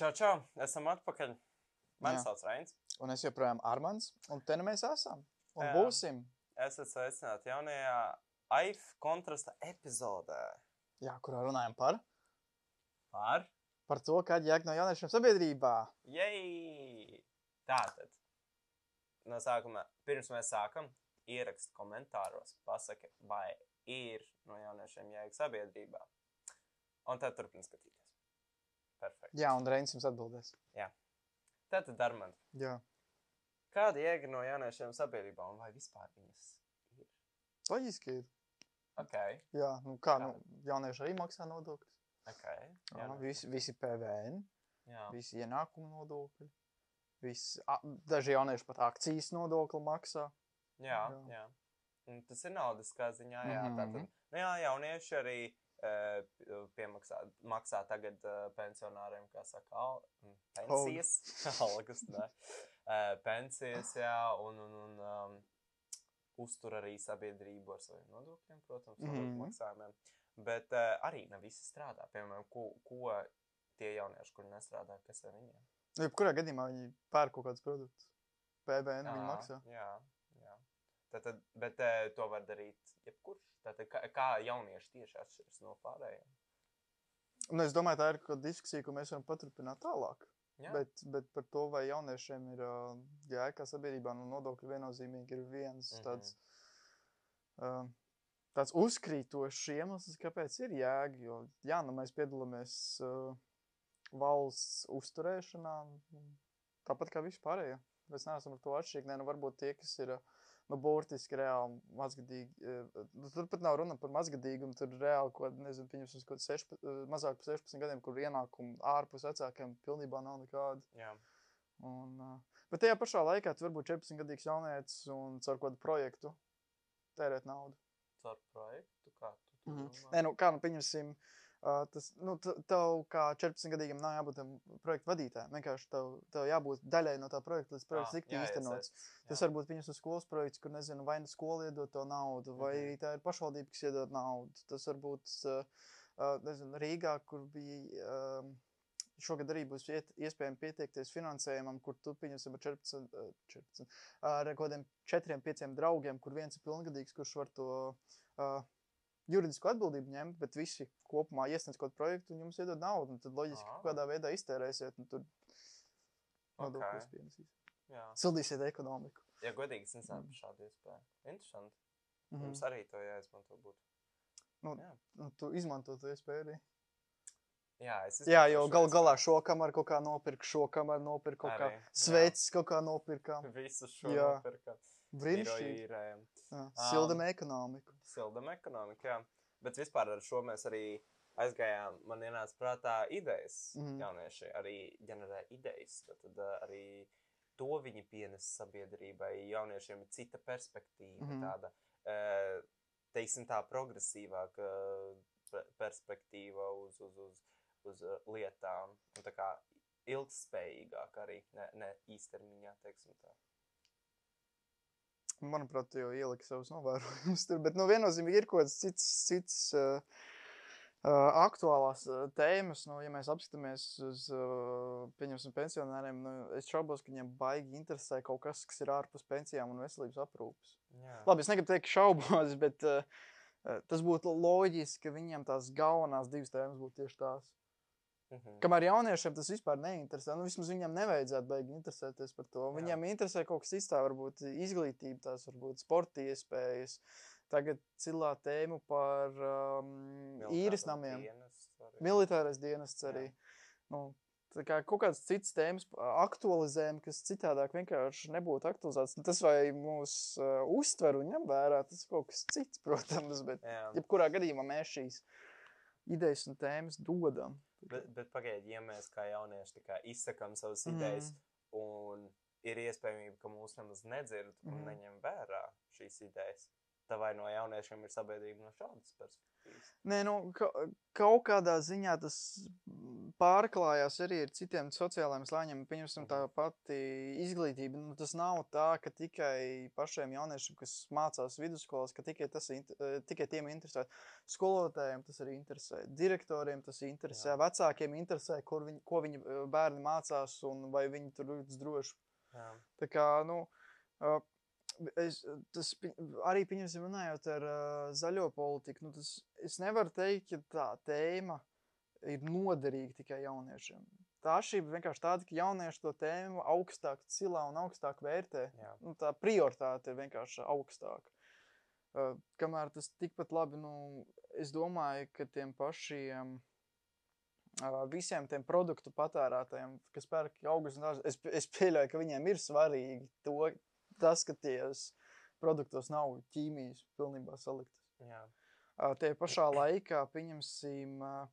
Čau, čau! Esam atpakaļ. Mani Jā. sauc Rains. Un es joprojām Armāns, un te nu mēs esam. Un Jā. būsim, Esat sveicināti jaunajā AIF kontrasta epizodē. jā, kurā runājam par, Par? par to, kāda jēga no jauniešiem sabiedrībā. Jej! Tātad, no sākuma, pirms mēs sākam, ierakst komentāros, pasaka, vai ir no jauniešiem jēga sabiedrībā. Un tad turpina skatīties. Perfekti. Jā, un Reinis jums atbildēs. Tātad, Armand, Jā, kāda jēga no jauniešiem sabiedrībā un vai vispār viņas ir? loģiski ir. Ok, Jā, nu kā, nu, jaunieši arī maksā nodokļus. ok. Jā, nu, visi, visi PVN, jā. visi ienākumu nodokļi. Visi, a, daži jaunieši pat akcijas nodokli maksā. Jā, Jā. jā. Un tas ir naudas kā ziņā. Jā, Mhm. tātad, nu, jā jaunieši arī piemaksā maksā tagad pensionāriem, kā saka, al, mm, pensijas. Algas, ne. Pensijas, jā, un, un, un um, uztur arī sabiedrību ar saviem nodokļiem, protams, nodokļu Mhm. maksājumiem. Bet uh, arī ne visi strādā. Piemēram, ko, ko tie jaunieši, kuri nestrādā, kas ar viņiem? Nu, jebkurā gadījumā viņi pērk kaut kādus produktus. PVN viņi Ā, maksā. Jā, jā. Tātad, bet uh, to var darīt jebkurš. Tātad, kā, kā jaunieši tieši atšķiras no pārējiem? Un es domāju, tā ir diskusija, ko mēs varam paturpināt tālāk. Jā, Bet, bet par to, vai jauniešiem ir uh, jēga sabiedrībā, nu, nodokļi viennozīmīgi ir viens Mhm. tāds, uh, tāds uzkrītošs iemesls, kāpēc ir jēga. Jo, jā, nu, mēs piedalāmies valsts uzturēšanā, nu, tāpat kā vispārējie. Mēs neesam ar to atšķirīgi. Nē, nu, varbūt tie, kas ir uh, nu, burtiski reāli mazgadīgi. uh, nu, Tur pat nav runa par mazgadīgumu. Tur reāli kaut kāda, nezinu, pieņemsim, kaut sešpa- uh, mazāk par 16 gadiem, kur ienākumi ārpus vecākiem pilnībā nav nekāda. jā. Un, uh, bet tajā pašā laikā tu vari būt 14 gadīgs jaunietis un caur kādu projektu tērēt naudu. Caur projektu, kā tu to Mm -hmm. Nē, nu, kā nu pieņemsim, uh, tas, nu, tev kā 14 gadīgam nav jābūt tam projektu vadītājam. Vienkārši tev, tev jābūt daļai no tā projekta, līdz projekts Ā, tiktu jā, īstenots. Tas jā. var būt viņas skolas projekts, kur nezinu, vai nu skola iedod to naudu, vai Mhm. tā ir pašvaldība, kas iedod naudu. Tas var būt uh, uh, nezinu, Rīgā, kur bija. Um, Šogad arī būs iet, iespējams pieteikties finansējumam, kur tu pieņemsim ar 14, uh, 14 ar kaut kādiem 4, 5 draugiem, kur viens ir pilngadīgs, kurš var to uh, juridisku atbildību ņemt, bet visi kopumā iesniedz kaut kādu projektu un jums iedod naudu. Tad loģiski, Ā. ka kādā veidā iztērēsiet, un tur Ok. nodokļus pienesīs. Jā. Sildīsiet ekonomiku. Ja godīgi, es nezinu par šādu iespēju. Interesanti. Mhm. Mums arī to jāizmanto būtu. Nu, Jā. Nu, tu izmanto to iespēju arī. Jā, es Jā, šo gal galā šo kameru kaut kā nopirkt, šo kameru nopirkt, kaut kā Arī, jā. sveicis kaut kā nopirkām. Visu šo Jā. nopirkam. Brīnišķīgi. Ā. Sildam ekonomiku. Sildam ekonomiku, jā. Bet vispār ar šo mēs arī aizgājām. Man ienāca prātā idejas. Mm. Jaunieši arī ģenerē idejas. Tad, tad arī to viņi pienes sabiedrībai. Jauniešiem ir cita perspektīva. Mm. Tāda, teiksim, tā progresīvāka pe- perspektīva uz, uz, uz, uz lietām. Un tā kā ilgspējīgāk arī, ne, ne īstermiņā, teiksim tā. Manuprāt, jau ieliki savus novērojumus tur, bet nu, viennozīmīgi ir kaut kāds cits, cits uh, aktuālās uh, tēmas. Nu, ja mēs apskatāmies uz, uh, pensionāriem, nu, es šaubos, ka viņiem baigi interesē kaut kas, kas ir ārpus pensijām un veselības aprūpes. Jā. Labi, es negribu teikt, ka šaubos, bet uh, tas būtu loģiski, ka viņiem tās galvenās divas tēmas būtu tieši tās. Mhm. Kamēr jauniešiem tas vispār neinteresē, nu vismaz viņiem nevajadzētu baigi interesēties par to. Jā. Viņiem interesē kaut kas cits, varbūt izglītība, tās varbūt sporta iespējas. Tagad cilā tēmu par um, īres namiem. dienests. Militārais dienests Jā. arī. Nu, tā kā kaut kādas citas tēmas ā, aktualizējam, kas citādāk vienkārši nebūtu aktualizēts. Nu, Tas vai mūs uh, uztver un ņem vērā, tas ir kaut kas cits, protams, bet Jā. jebkurā gadījumā mēs šīs idejas un tēmas dodam. Bet, bet pagaidiet, ja mēs kā jaunieši kā izsakām savas Mhm. idejas, un ir iespējams, ka mūs nemaz nedzird un Mhm. neņem vērā šīs idejas, vai no jauniešiem ir sabiedrība no šādas perspektīvas? Nē, nu, ka, kaut kādā ziņā tas pārklājās arī ar citiem sociālajiem slāņiem. Pieņemsim, tā pati izglītība. Nu, tas nav tā, ka tikai pašiem jauniešiem, kas mācās vidusskolās, ka tikai, tas, tikai tiem interesē. Skolotājiem tas arī interesē, direktoriem tas interesē, Jā. vecākiem interesē, viņi, ko viņi bērni mācās un vai viņi tur jūtas droši. Jā. Tā kā, nu, es, tas arī, pieņemsim, runājot ar uh, zaļo politiku, nu, tas, es nevaru teikt, ka tā tēma ir noderīga tikai jauniešiem. Tā atšķirība vienkārši tāda, ka jaunieši to tēmu augstāk cilā un augstāk vērtē. Jā. Nu, tā prioritāte ir vienkārši augstāka. Uh, kamēr tas tikpat labi, nu, es domāju, ka tiem pašiem uh, visiem tiem produktu patērētājiem, kas pērk augus un dārzus, es, es pieļauju, ka viņiem ir svarīgi to, tas, ka tajos produktos nav ķīmijas pilnībā saliktas. Jā. Uh, tie pašā laikā, pieņemsim, uh,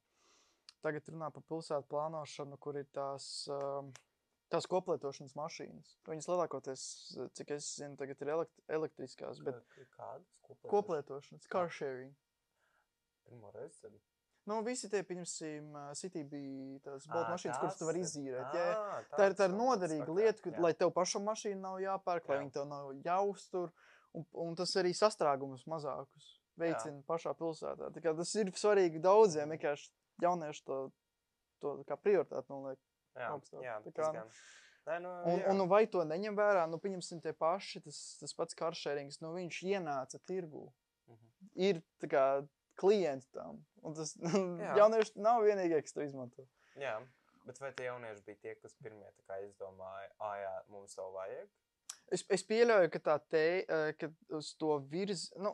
tagad runā par pilsētu plānošanu, kur ir tās, uh, tās koplietošanas mašīnas. Viņas lielākoties, cik es zinu, tagad ir elekt elektriskās. Bet... Kādas koplietošanas? Koplietošanas, car sharing. Pirmo reizi dzirdu. Nu, visi tie, pieņemsim, City bija tās bolta mašīnas, kuras tu vari izīrēt. Jā, tā, ir, tā ir noderīga lieta, ka, lai tev pašam mašīna nav jāpērk, lai jā. viņi tev nav jāuztur, un, un tas arī sastrēgumus mazākus veicina jā. pašā pilsētā. Tā kā tas ir svarīgi daudziem, vienkārši jaunieši to, to kā prioritāti noliek jā, augstāk. Jā, tā kā. Nē, nu, un, un, nu, vai to neņem vērā, nu, pieņemsim, tie paši, tas, tas pats karšērings, nu, viņš ienāca tirgū. Mhm. -huh. Ir tā kā klienti tam. Un tas jaunieši nav vienīgie, kas to izmanto. Jā, bet vai tie jaunieši bija tie, kas pirmie izdomāja, ah, jā, mums to vajag? Es, es pieļauju, ka tā te, ka uz to virz, nu,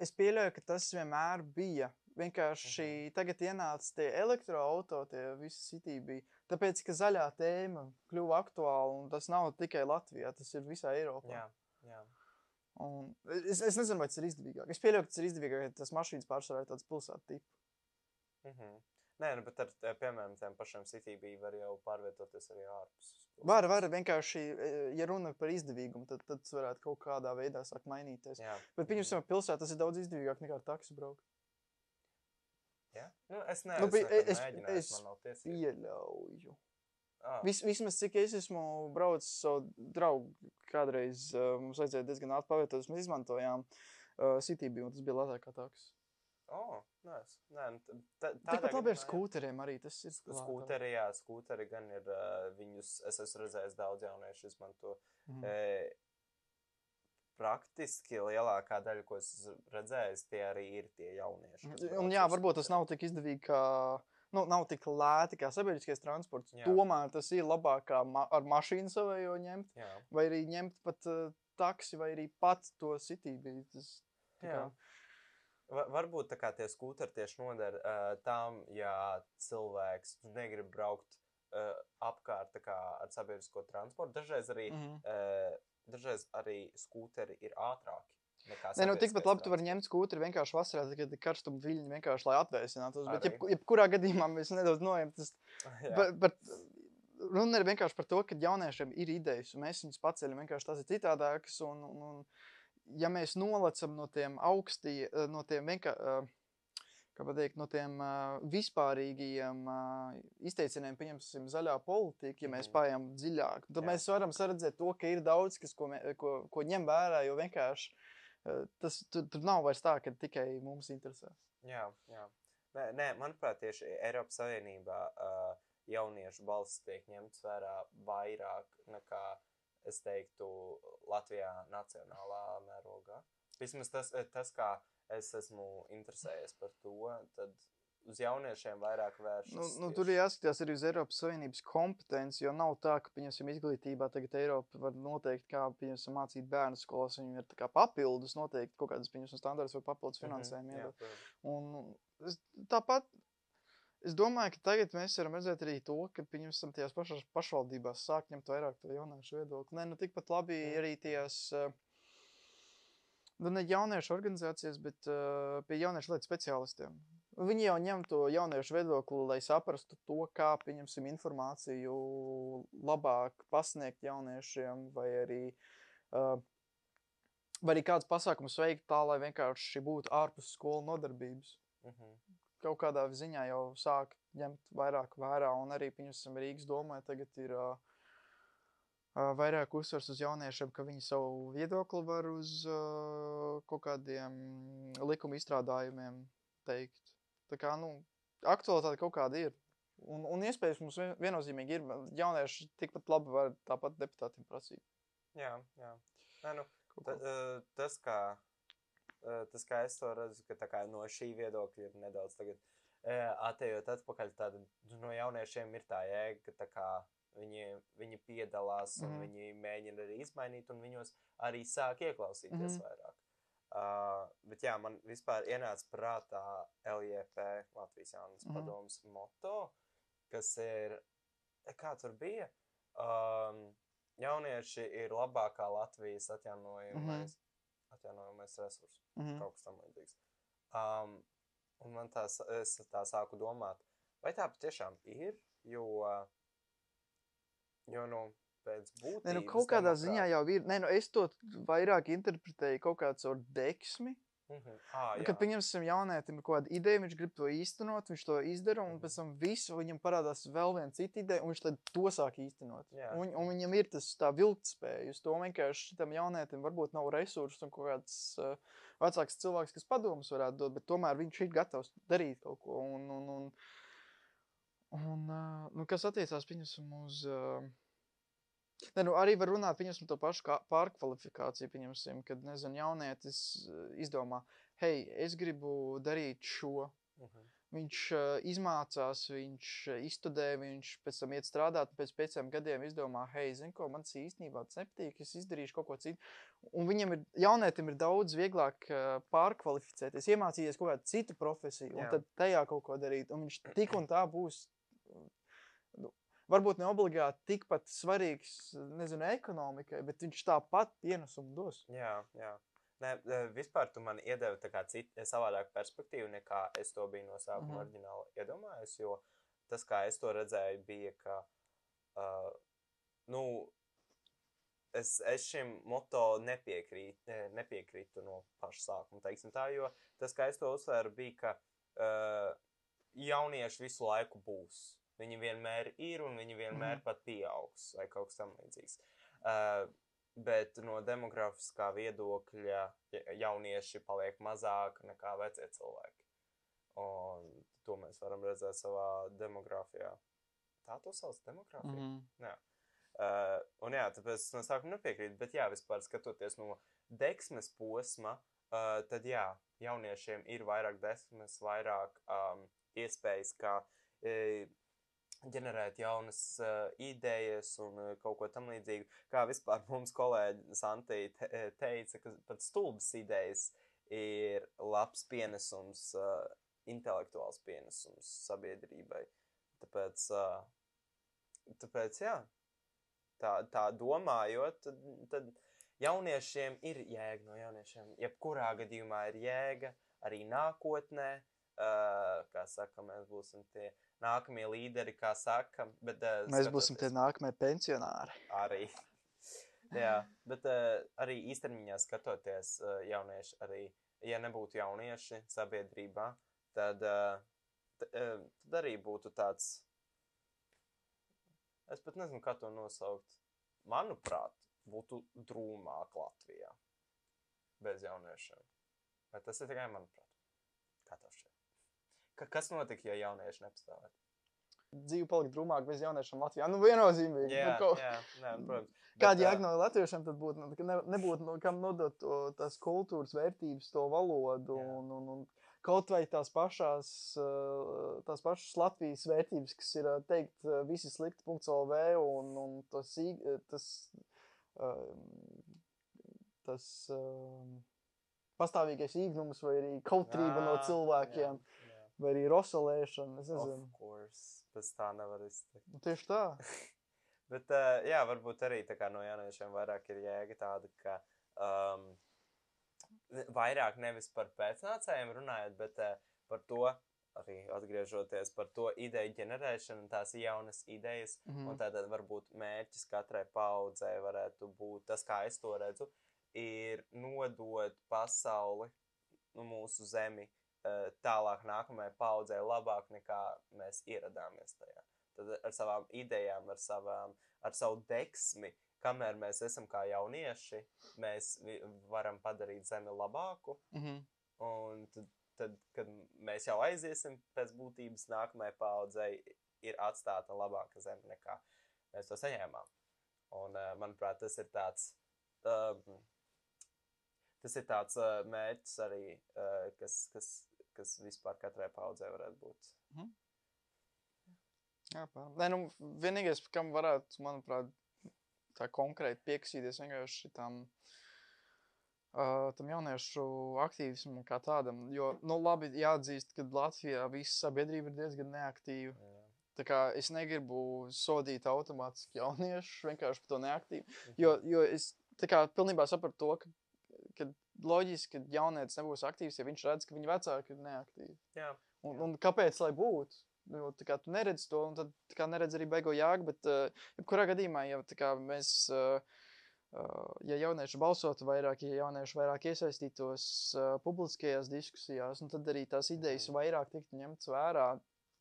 es pieļauju, ka tas vienmēr bija. Vienkārši mm -hmm. tagad ienāca tie elektroautori, tie visi citī bija. Tāpēc, ka zaļā tēma kļuva aktuāla, un tas nav tikai Latvijā, tas ir visā Eiropā. Jā, jā. Un es, es nezinu, vai tas ir izdevīgāk. Es pieļauju, ka tas ir izdevīgāk, ja tas mašīnas pārsvarā ir tāds pilsētu tips. Mm -hmm. Nē, nu, bet ar, piemēram, tiem pašiem CTB var jau pārvietoties arī ārpus. Var, var vienkārši, e, ja runa par izdevīgumu, tad, tad tas varētu kaut kādā veidā sākt mainīties. Jā. Bet, pieņemsim, pilsētā tas ir daudz izdevīgāk nekā taksi braukt. Ja? Nu, es neesmu nu, es, es, es pieļauju. Ah. Vis, vismaz cik es esmu braucis ar savu draugu, kādreiz uh, mums vajadzēja diezgan ātri pavietot, mēs izmantojām uh, Citybī, un tas bija lētāk kā taks. Oh, nice. Nē, nu, tā, Tikpat labi ar skūteriem arī tas ir. Skūteri, jā, skūteri gan ir, uh, viņus, es esmu redzējis daudz jauniešu izmanto. Mm. E, praktiski lielākā daļa, ko es redzēju, tie arī ir tie jaunieši. Un jā, varbūt tas nav tik izdevīgi, kā nu, nav tik lēti kā sabiedriskais transports. Jā. Tomēr tas ir labāk ma ar mašīnu savējo ņemt, Jā. vai arī ņemt pat uh, taksi, vai arī pats to sitībā. Varbūt tā kā tie skūteri tieši noder uh, tam, ja cilvēks negrib braukt uh, apkārt kā, ar sabiedrisko transportu. Dažreiz arī, mm -hmm. uh, dažreiz arī skūteri ir ātrāki. Nē, nu tikpat labi, tu vari ņemt skūteri vienkārši vasarā, kad ir karstuma viļņi vienkārši, lai atvēsinātos. Bet, jeb, jebkurā gadījumā mēs nedaudz nojam tas. bet, bet, runa ir vienkārši par to, ka jauniešiem ir idejas, un mēs viņus paceļam vienkārši tas ir citādākas. Un, un, un ja mēs nolecam no tiem augstiem, no tiem vienkārši pateikt, no tiem uh, vispārīgiem uh, izteicieniem, pieņemsim, zaļā politika, ja mēs mm. pājām dziļāk, tad Jā. mēs varam saredzēt to, ka ir daudz, kas, ko, mē, ko, ko ņem vērā, jo vienkārši tas tur, tur nav vairs tā, ka tikai mums interesē. Jā, jā. Nē, nē, manuprāt, tieši Eiropas Savienībā uh, jauniešu balss tiek ņemts vērā vairāk nekā, es teiktu, Latvijā nacionālā mērogā. Vismaz tas, tas kā es esmu interesējies par to, tad uz jauniešiem vairāk vēršas. Nu, nu, tur jāskatās arī uz Eiropas Savienības kompetenci, jo nav tā, ka, pieņemsim, izglītībā tagad Eiropa var noteikt, kā, pieņemsim, mācīt bērnu skolās, viņiem ir papildus noteikti kaut kādas, pieņemsim, standarts vai papildus mhm, finansējumu. Mm -hmm, jā, tāpat es domāju, ka tagad mēs varam redzēt arī to, ka, pieņemsim, tajās pašās pašvaldībās sāk ņemt vairāk to jauniešu viedokli. Nē, nu tikpat labi mm. arī tajās. Uh, Nu, ne jauniešu organizācijas, bet uh, pie jauniešu lietu speciālistiem. Viņi jau ņem to jauniešu viedokli, lai saprastu to, kā pieņemsim informāciju labāk pasniegt jauniešiem, vai arī uh, Vai arī kāds pasākums veikt tā, lai vienkārši būtu ārpus skolu nodarbības. Mm -hmm. Kaut kādā ziņā jau sāk ņemt vairāk vērā, un arī, piemēram, Rīgas domē tagad ir uh, uh, vairāk uzsvars uz jauniešiem, ka viņi savu viedokli var uz uh, kaut kādiem likuma izstrādājumiem teikt. Tā kā, nu, aktualitāte kaut kāda ir. Un, un iespējams mums vien- viennozīmīgi ir. Jaunieši tikpat labi var tāpat deputātiem prasīt. Jā, jā. Nē, nu, ta, tas, kā, tas, kā es to redzu, ka tā kā no šī viedokļa ir nedaudz tagad atejot atpakaļ, tad no jauniešiem ir tā jēga, ka tā kā viņi, viņi piedalās un Mhm. viņi mēģina arī izmainīt, un viņos arī sāk ieklausīties Mhm. vairāk. Uh, bet jā, man vispār ienāca prātā LJP, Latvijas jaunas Mhm. padomas moto, kas ir, kā tur bija? Um, jaunieši ir labākā Latvijas atjaunojamais, atjaunojamais resurs, Mhm. kaut kas tam līdzīgs. Um, un man tās, es tā sāku domāt, vai tā patiešām ir, jo, jo nu, pēc būtības. Nē, nu, kaut kādā demokrāt- ziņā jau ir. Nē, nu, es to vairāk interpretēju kaut kādā caur deksmi. Mhm. Ah, Nu. Kad pieņemsim jaunietim ir kaut kāda ideja, viņš grib to īstenot, viņš to izdara, un Mhm. pēc tam visu viņam parādās vēl viena cita ideja, un viņš to sāk īstenot. Jā. Un, un viņam ir tas tā vilktspēja uz to vienkārši tam jaunietim varbūt nav resursu un kaut kāds uh, vecāks cilvēks, kas padomus varētu dot, bet tomēr viņš ir gatavs darīt kaut ko. Un, un, un, un uh, nu, kas attiecās, pieņemsim, uz. Uh, Ne, nu arī var runāt par to pašu kā pārkvalifikāciju. Pieņemsim, kad nezinu, jaunietis uh, izdomā, hei, es gribu darīt šo. Mhm. Viņš uh, izmācās, viņš uh, izstudē, viņš pēc tam iet strādāt, un pēc pieciem gadiem izdomā, hei, zini, ko man īstenībā nepatīk, es izdarīšu kaut ko citu. Un viņam ir, jaunietim ir daudz vieglāk uh, pārkvalificēties, iemācīties kaut kādu citu profesiju, un Jā. tad tajā kaut ko darīt. Un viņš tik un tā būs. Varbūt ne obligāti tikpat svarīgs, nezinu, ekonomikai, bet viņš tāpat pienesumu dos. Jā, jā. Nē, e, vispār tu man iedevi citu, savādāku perspektīvu, nekā es to biju no sākuma mm -hmm. oriģināli iedomājies. Jo tas, kā es to redzēju, bija, ka, uh, nu, es, es šim moto nepiekrītu, ne, nepiekrītu no paša sākuma, tā, jo tas, kā es to uzsvēru, bija, ka uh, jaunieši visu laiku būs. Viņi vienmēr ir un viņi vienmēr Mhm. pat pieaugs vai kaut kas tam līdzīgs. Uh, bet no demografiskā viedokļa ja- jaunieši paliek mazāk nekā vecie cilvēki. Un to mēs varam redzēt savā demogrāfijā. Tā to sauc demogrāfija. Mm -hmm. -hmm. Uh, un jā, tāpēc es no sākuma nepiekrītu. Bet jā, vispār skatoties no deksmes posma, uh, tad jā, jauniešiem ir vairāk deksmes, vairāk um, iespējas, kā uh, ģenerēt jaunas uh, idejas un uh, kaut ko tam līdzīgu. Kā vispār mums kolēģi Santī te, teica, ka pat stulbas idejas ir labs pienesums, uh, intelektuāls pienesums sabiedrībai. Tāpēc, uh, tāpēc jā, tā, tā domājot, tad, tad jauniešiem ir jēga no jauniešiem. Jebkurā gadījumā ir jēga arī nākotnē. Uh, kā saka, mēs būsim tie nākamie līderi, kā saka. Bet, uh, Mēs būsim tie nākamie pensionāri. Arī. Jā, bet uh, arī īstenībā skatoties, uh, jaunieši arī, ja nebūtu jaunieši sabiedrībā, tad, uh, t, uh, tad arī būtu tāds. Es pat nezinu, kā to nosaukt. Manuprāt, būtu drūmāk Latvijā bez jauniešiem. Vai tas ir tikai manuprāt? Kā tev šķiet? Ka, kas notika, ja jaunieši nepastāvētu? Dzīve palika drūmāk bez jauniešiem Latvijā. Nu, viennozīmīgi. Jā, nu, kaut... jā, nē, protams. Kāda jēga no latviešiem tad būtu? Nu, ne, nebūtu no kam nodot to, tās kultūras vērtības, to valodu Jā. un, un, un kaut vai tās pašās, tās pašas Latvijas vērtības, kas ir teikt, visi slikti. .lv un, un tas, tas, tas pastāvīgais īgnums vai arī kautrība no ā, cilvēkiem jā, jā. Vai arī rosolēšana. Es nezinu. pēc tā nevar izteikt. Nu, Tieši tā. Bet, uh, jā, varbūt arī no jauniešiem vairāk ir jēga tāda, ka um, vairāk nevis par pēcnācējiem runājot, bet uh, par to, arī atgriežoties par to ideju ģenerēšanu, tās jaunas idejas. Mhm. Un tātad varbūt mērķis katrai paudzei varētu būt tas, kā es to redzu, ir nodot pasauli, nu, mūsu zemi tālāk nākamajai paudzei labāk nekā mēs ieradāmies tajā. Tad ar savām idejām, ar, savām, ar savu deksmi, kamēr mēs esam kā jaunieši, mēs varam padarīt zemi labāku. Mm -hmm. Un tad, tad, kad mēs jau aiziesim pēc būtības nākamajai paudzei, ir atstāta labāka zeme nekā mēs to saņēmām. Un, uh, manuprāt, tas ir tāds, um, tas ir tāds uh, mērķis arī, uh, kas, kas, kas vispār katrai paudzei varētu būt. Mm. Jā. Nē, nu, vienīgais, kam varētu, manuprāt, tā konkrēti pieksīties vienkārši tam, uh, tam jauniešu aktīvismam kā tādam. Jo, nu, labi, jāatzīst, ka Latvijā visa sabiedrība ir diezgan neaktīva. Jā. Tā kā es negribu sodīt automātiski jauniešus vienkārši par to neaktīvu. Mhm. Jo, jo es kā, pilnībā sapratu to, ka, ka loģiski, ka jaunietis nebūs aktīvs, ja viņš redz, ka viņa vecāki ir neaktīvi. Jā. Un, un kāpēc lai būtu? Jo, kā, tu neredzi to, un tad kā, neredzi arī beigo jēgu. Bet, uh, jebkurā gadījumā, ja kā, mēs, uh, uh, ja jaunieši balsotu vairāk, ja jaunieši vairāk iesaistītos uh, publiskajās diskusijās, tad arī tās idejas vairāk tiktu ņemtas vērā.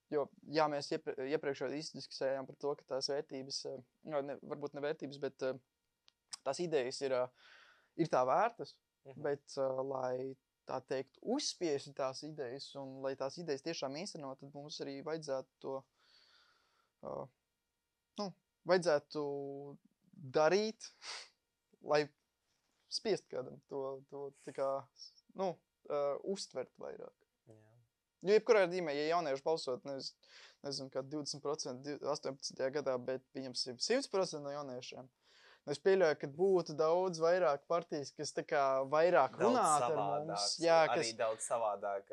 Jo, jā, mēs iepr iepriekš jau izdiskutējām par to, ka tās vērtības, uh, ne, varbūt ne vērtības, bet uh, tās idejas ir, uh, ir tā vērtas. Mhm. Bet, uh, lai tā teikt, uzspiesti tās idejas, un lai tās idejas tiešām īstenot, tad mums arī vajadzētu to, uh, nu, vajadzētu darīt, lai spiest kādam to, to kā, nu, uh, uztvert vairāk. Jā. Jo jebkurā gadījumā, ja jaunieši balsot, nezinu, nezinu kā 20% 18. gadā, bet viņam 100% no jauniešiem, Es pieļauju, ka būtu daudz vairāk partijas, kas tā kā vairāk runātu ar mums. Jā, kas arī daudz savādāk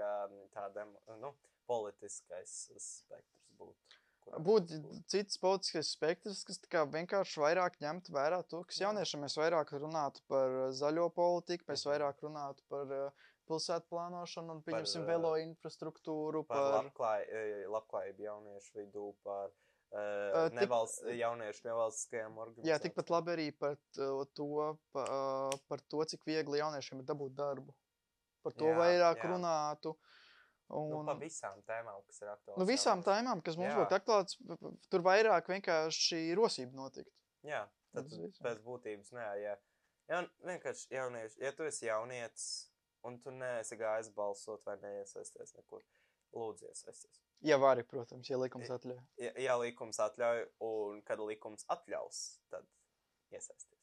tādam, nu, politiskais spektrs būtu. Būtu cits politiskais spektrs, kas vienkārši vairāk ņemtu vērā to, kas jauniešiem mēs vairāk runātu par zaļo politiku, mēs vairāk runātu par pilsētu plānošanu un, pieņemsim, velo infrastruktūru. Par, par labklāj, labklājību jauniešu vidū, par Uh, nevalsts, tik, jauniešu nevalstiskajām organizācijām. Jā, tikpat labi arī par to, pa, par to, cik viegli jauniešiem ir dabūt darbu. Par to jā, vairāk jā. runātu. Un, nu, par visām tēmām, kas ir aktuālas. Nu, visām tēmām, kas mums jā. būtu aktuālas, tur vairāk vienkārši rosība notikt. Jā, tad pēc būtības nē, ja, ja vienkārši jaunieši, ja tu esi jaunietis un tu neesi gājis balsot vai neiesaisties nekur, lūdzu iesaisties. Ja vari, protams, ja likums atļauj. Ja, ja likums atļauj, un kad likums atļaus, tad iesaisties.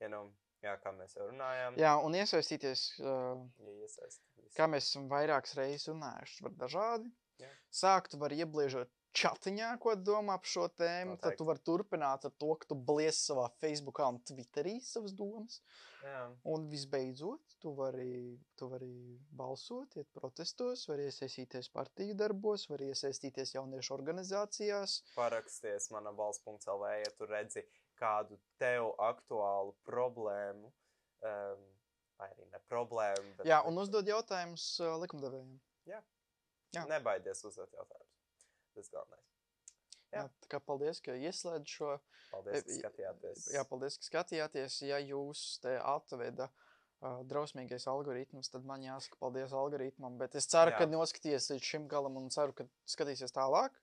Ja nu, jā, kā mēs jau runājām. Jā, un iesaistīties, uh, ja iesaistīties. kā mēs esam vairākas reizes runājuši, var dažādi. Jā. Sākt var iebliežot čatiņā, ko domā par šo tēmu. Noteikti. Tad tu vari turpināt ar to, ka tu blies savā Facebookā un Twitterī savas domas. Jā. Un visbeidzot, tu vari, tu vari balsot, iet protestos, vari iesaistīties partiju darbos, vari iesaistīties jauniešu organizācijās. Paraksties manā balss.lv, ja tu redzi kādu tev aktuālu problēmu. Um, vai arī ne problēmu. Bet... Jā, un uzdod jautājumus uh, likumdevējiem. Jā. Jā. Nebaidies uzdot jautājumus tas galvenais. Jā. Jā, tā kā paldies, ka ieslēdz šo. Paldies, ka skatījāties. Jā, paldies, ka skatījāties. Ja jūs te atveda uh, drausmīgais algoritms, tad man jāsaka paldies algoritmam. Bet es ceru, Jā. ka noskaties līdz šim galam un ceru, ka skatīsies tālāk.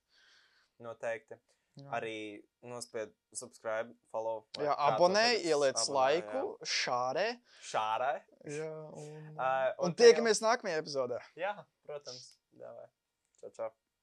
Noteikti. Jā. Arī nospied subscribe, follow. Jā, abonē, ieliec abonē, laiku, jā. šārē. Šārē. Jā, un, uh, un, un tiekamies nākamajā epizodē. Jā, protams. Davai. Čau, čau.